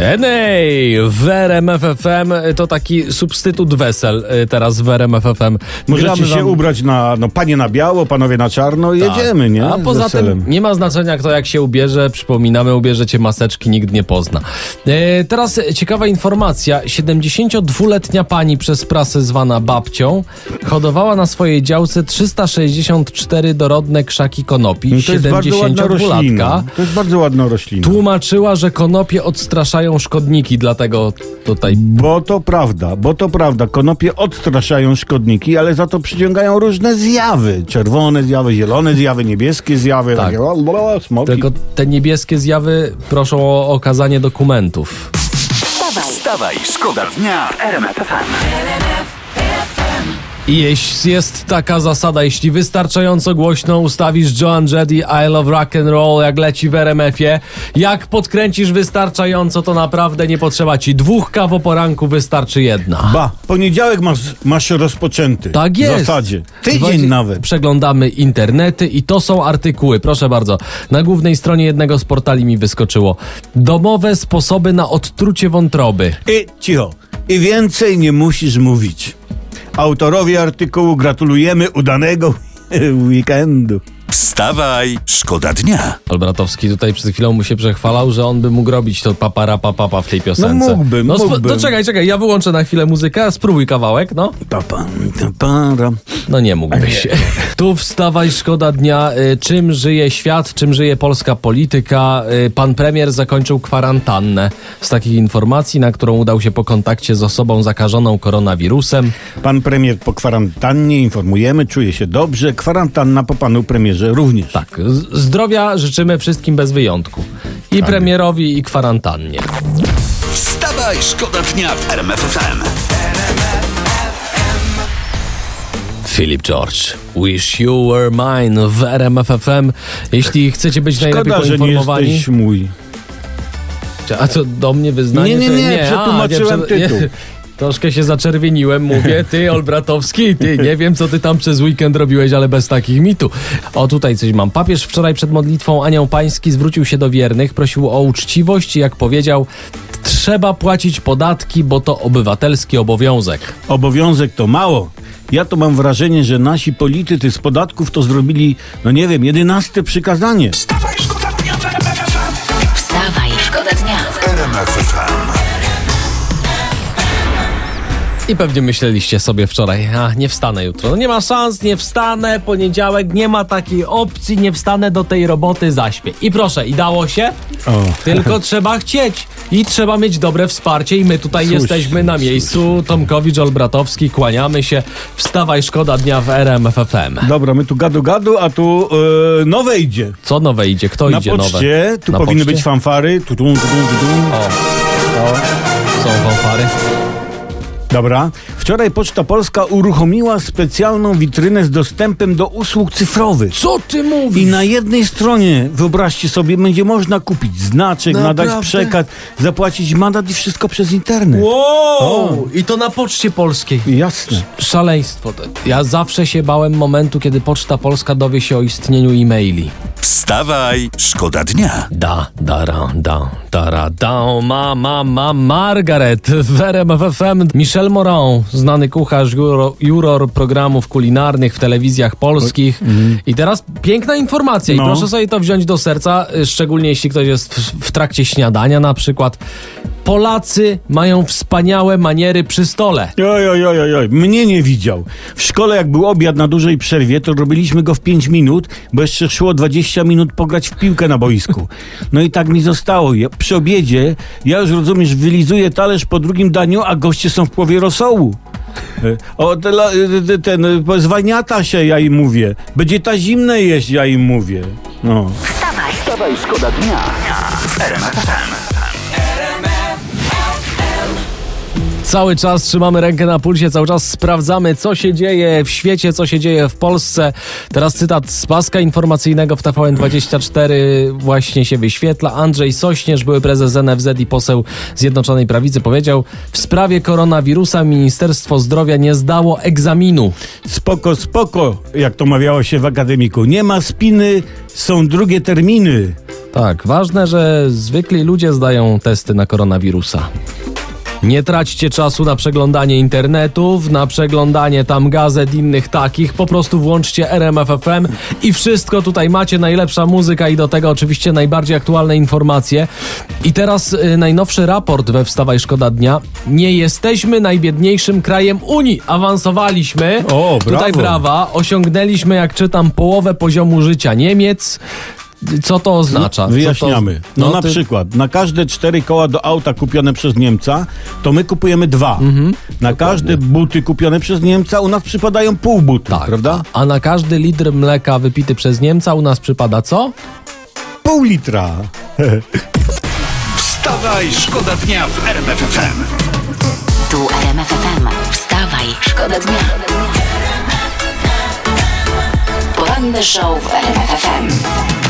Enej, w RMF FM to taki substytut wesel y, teraz w RMF FM. Możecie się wam- ubrać na, no panie na biało, panowie na czarno i Tak. jedziemy, nie? A poza Weselem. tym nie ma znaczenia kto jak się ubierze. Przypominamy, ubierzecie maseczki, nikt nie pozna. E, teraz ciekawa informacja. 72-letnia pani przez prasę zwana babcią hodowała na swojej działce 364 dorodne krzaki konopi. No To jest bardzo ładna 72-latka roślina. To jest bardzo ładna roślina. tłumaczyła, że konopie odstraszają szkodniki, dlatego tutaj Bo to prawda, bo to prawda. Konopie odstraszają szkodniki, ale za to przyciągają różne zjawy. Czerwone zjawy, zielone zjawy, niebieskie zjawy. Tak. takie, smoki. Tylko te niebieskie zjawy proszą o okazanie dokumentów. Wstawaj, szkoda dnia w RMF FM. I jeśli jest taka zasada, jeśli wystarczająco głośno ustawisz Joan Jett i I Love Rock and Roll, jak leci w RMF-ie, jak podkręcisz wystarczająco, to naprawdę nie potrzeba ci dwóch kaw o poranku, wystarczy jedna. Ba, poniedziałek masz, masz rozpoczęty. Tak jest. W zasadzie. Tydzień Właśnie nawet. Przeglądamy internety i to są artykuły. Proszę bardzo. Na głównej stronie jednego z portali mi wyskoczyło. Domowe sposoby na odtrucie wątroby. I cicho. I więcej nie musisz mówić. Autorowi artykułu gratulujemy udanego weekendu. Wstawaj, szkoda dnia. Olbratowski tutaj przed chwilą mu się przechwalał, że on by mógł robić to papara papapa w tej piosence. No mógłbym, no, mógłbym. To czekaj, czekaj, ja wyłączę na chwilę muzykę, spróbuj kawałek, no. Pa, pa, pa, para. No nie mógłbyś. Tu wstawaj, szkoda dnia. Y, Czym żyje świat, czym żyje polska polityka? Y, Pan premier zakończył kwarantannę. Z takich informacji, na którą udał się po kontakcie z osobą zakażoną koronawirusem. Pan premier po kwarantannie informujemy, czuje się dobrze. Kwarantanna po panu premierze również. Tak, zdrowia życzymy wszystkim bez wyjątku. I premierowi, i kwarantannie. Wstawaj, szkoda dnia w RMF FM. Philip George. Wish you were mine w RMF FM. Jeśli chcecie być najlepiej Szkoda, że nie poinformowani. jesteś mój. A co do mnie wyznanie? Nie, nie, że nie, a, przetłumaczyłem prze- tytuł. Troszkę się zaczerwieniłem, mówię, ty Olbratowski, ty, nie wiem co ty tam przez weekend robiłeś, ale bez takich mitu. O, tutaj coś mam. Papież wczoraj przed modlitwą Anioł Pański zwrócił się do wiernych, prosił o uczciwość i jak powiedział, trzeba płacić podatki, bo to obywatelski obowiązek. Obowiązek to mało. Ja to mam wrażenie, że nasi politycy z podatków to zrobili, no nie wiem, jedenaste przykazanie. Wstawaj, szkoda dnia w RMF FM. wstawaj, szkoda dnia. RMF FM. I pewnie myśleliście sobie wczoraj, a nie wstanę jutro. No nie ma szans, nie wstanę, poniedziałek, nie ma takiej opcji, nie wstanę do tej roboty, zaśpię. I proszę, i dało się, O. tylko trzeba chcieć i trzeba mieć dobre wsparcie i my tutaj jesteśmy na miejscu. Tomkowicz, Olbratowski, kłaniamy się. Wstawaj, szkoda dnia w RMF FM. Dobra, my tu gadu gadu, a tu e, nowe idzie. Co nowe idzie? Kto Na idzie poczcie, nowe? tu Na powinny poczcie? być fanfary. Tu, tu, tu, tu, tu. O, są fanfary. Dobra. Wczoraj Poczta Polska uruchomiła specjalną witrynę z dostępem do usług cyfrowych. Co ty mówisz? I na jednej stronie, wyobraźcie sobie, będzie można kupić znaczek, Naprawdę? nadać przekaz, zapłacić mandat i wszystko przez internet. Wow! I to na Poczcie Polskiej. Jasne. Szaleństwo. to- Ja zawsze się bałem momentu, kiedy Poczta Polska dowie się o istnieniu e-maili. Wstawaj, szkoda dnia. Da, dara, da, dara, da, ma, ma, ma, Margaret w RMF FM. Michel Moran, znany kucharz, juror, juror programów kulinarnych w telewizjach polskich. I teraz piękna informacja No. i proszę sobie to wziąć do serca, y, szczególnie jeśli ktoś jest w, w trakcie śniadania na przykład. Polacy mają wspaniałe maniery przy stole. Oj, oj, oj, oj, mnie nie widział. W szkole, jak był obiad na dużej przerwie, to robiliśmy go w 5 minut, bo jeszcze szło 20 minut pograć w piłkę na boisku. No i tak mi zostało. Ja, przy obiedzie, ja już rozumiesz, wylizuję talerz po drugim daniu, a goście są w połowie rosołu. E, O, e, ten, e, zwaniata się, ja im mówię. Będzie ta zimne jeść, ja im mówię. No. Wstawaj, Wstawaj, szkoda dnia w Cały czas trzymamy rękę na pulsie, cały czas sprawdzamy, co się dzieje w świecie, co się dzieje w Polsce. Teraz cytat z paska informacyjnego w TVN24 właśnie się wyświetla. Andrzej Sośnierz, były prezes NFZ i poseł Zjednoczonej Prawicy, powiedział: W sprawie koronawirusa Ministerstwo Zdrowia nie zdało egzaminu. Spoko, spoko, jak to mawiało się w akademiku. Nie ma spiny, są drugie terminy. Tak, ważne, że zwykli ludzie zdają testy na koronawirusa. Nie traćcie czasu na przeglądanie internetów, na przeglądanie tam gazet innych takich. Po prostu włączcie RMFFM i wszystko tutaj macie. Najlepsza muzyka i do tego oczywiście najbardziej aktualne informacje. I teraz y, najnowszy raport we Wstawaj Szkoda Dnia. Nie jesteśmy najbiedniejszym krajem Unii. Awansowaliśmy. O, Tutaj brawo. brawa. Osiągnęliśmy, jak czytam, połowę poziomu życia Niemiec. Co to oznacza? Wyjaśniamy. To, No, na ty- przykład, na każde cztery koła do auta kupione przez Niemca, to my kupujemy dwa. Mhm. Na każde buty kupione przez Niemca u nas przypadają pół buty, Tak, prawda? A na każdy litr mleka wypity przez Niemca u nas przypada co? Pół litra. Wstawaj, szkoda dnia w RMF FM. Tu RMF FM. Wstawaj, szkoda dnia. Poranny show w RMF FM.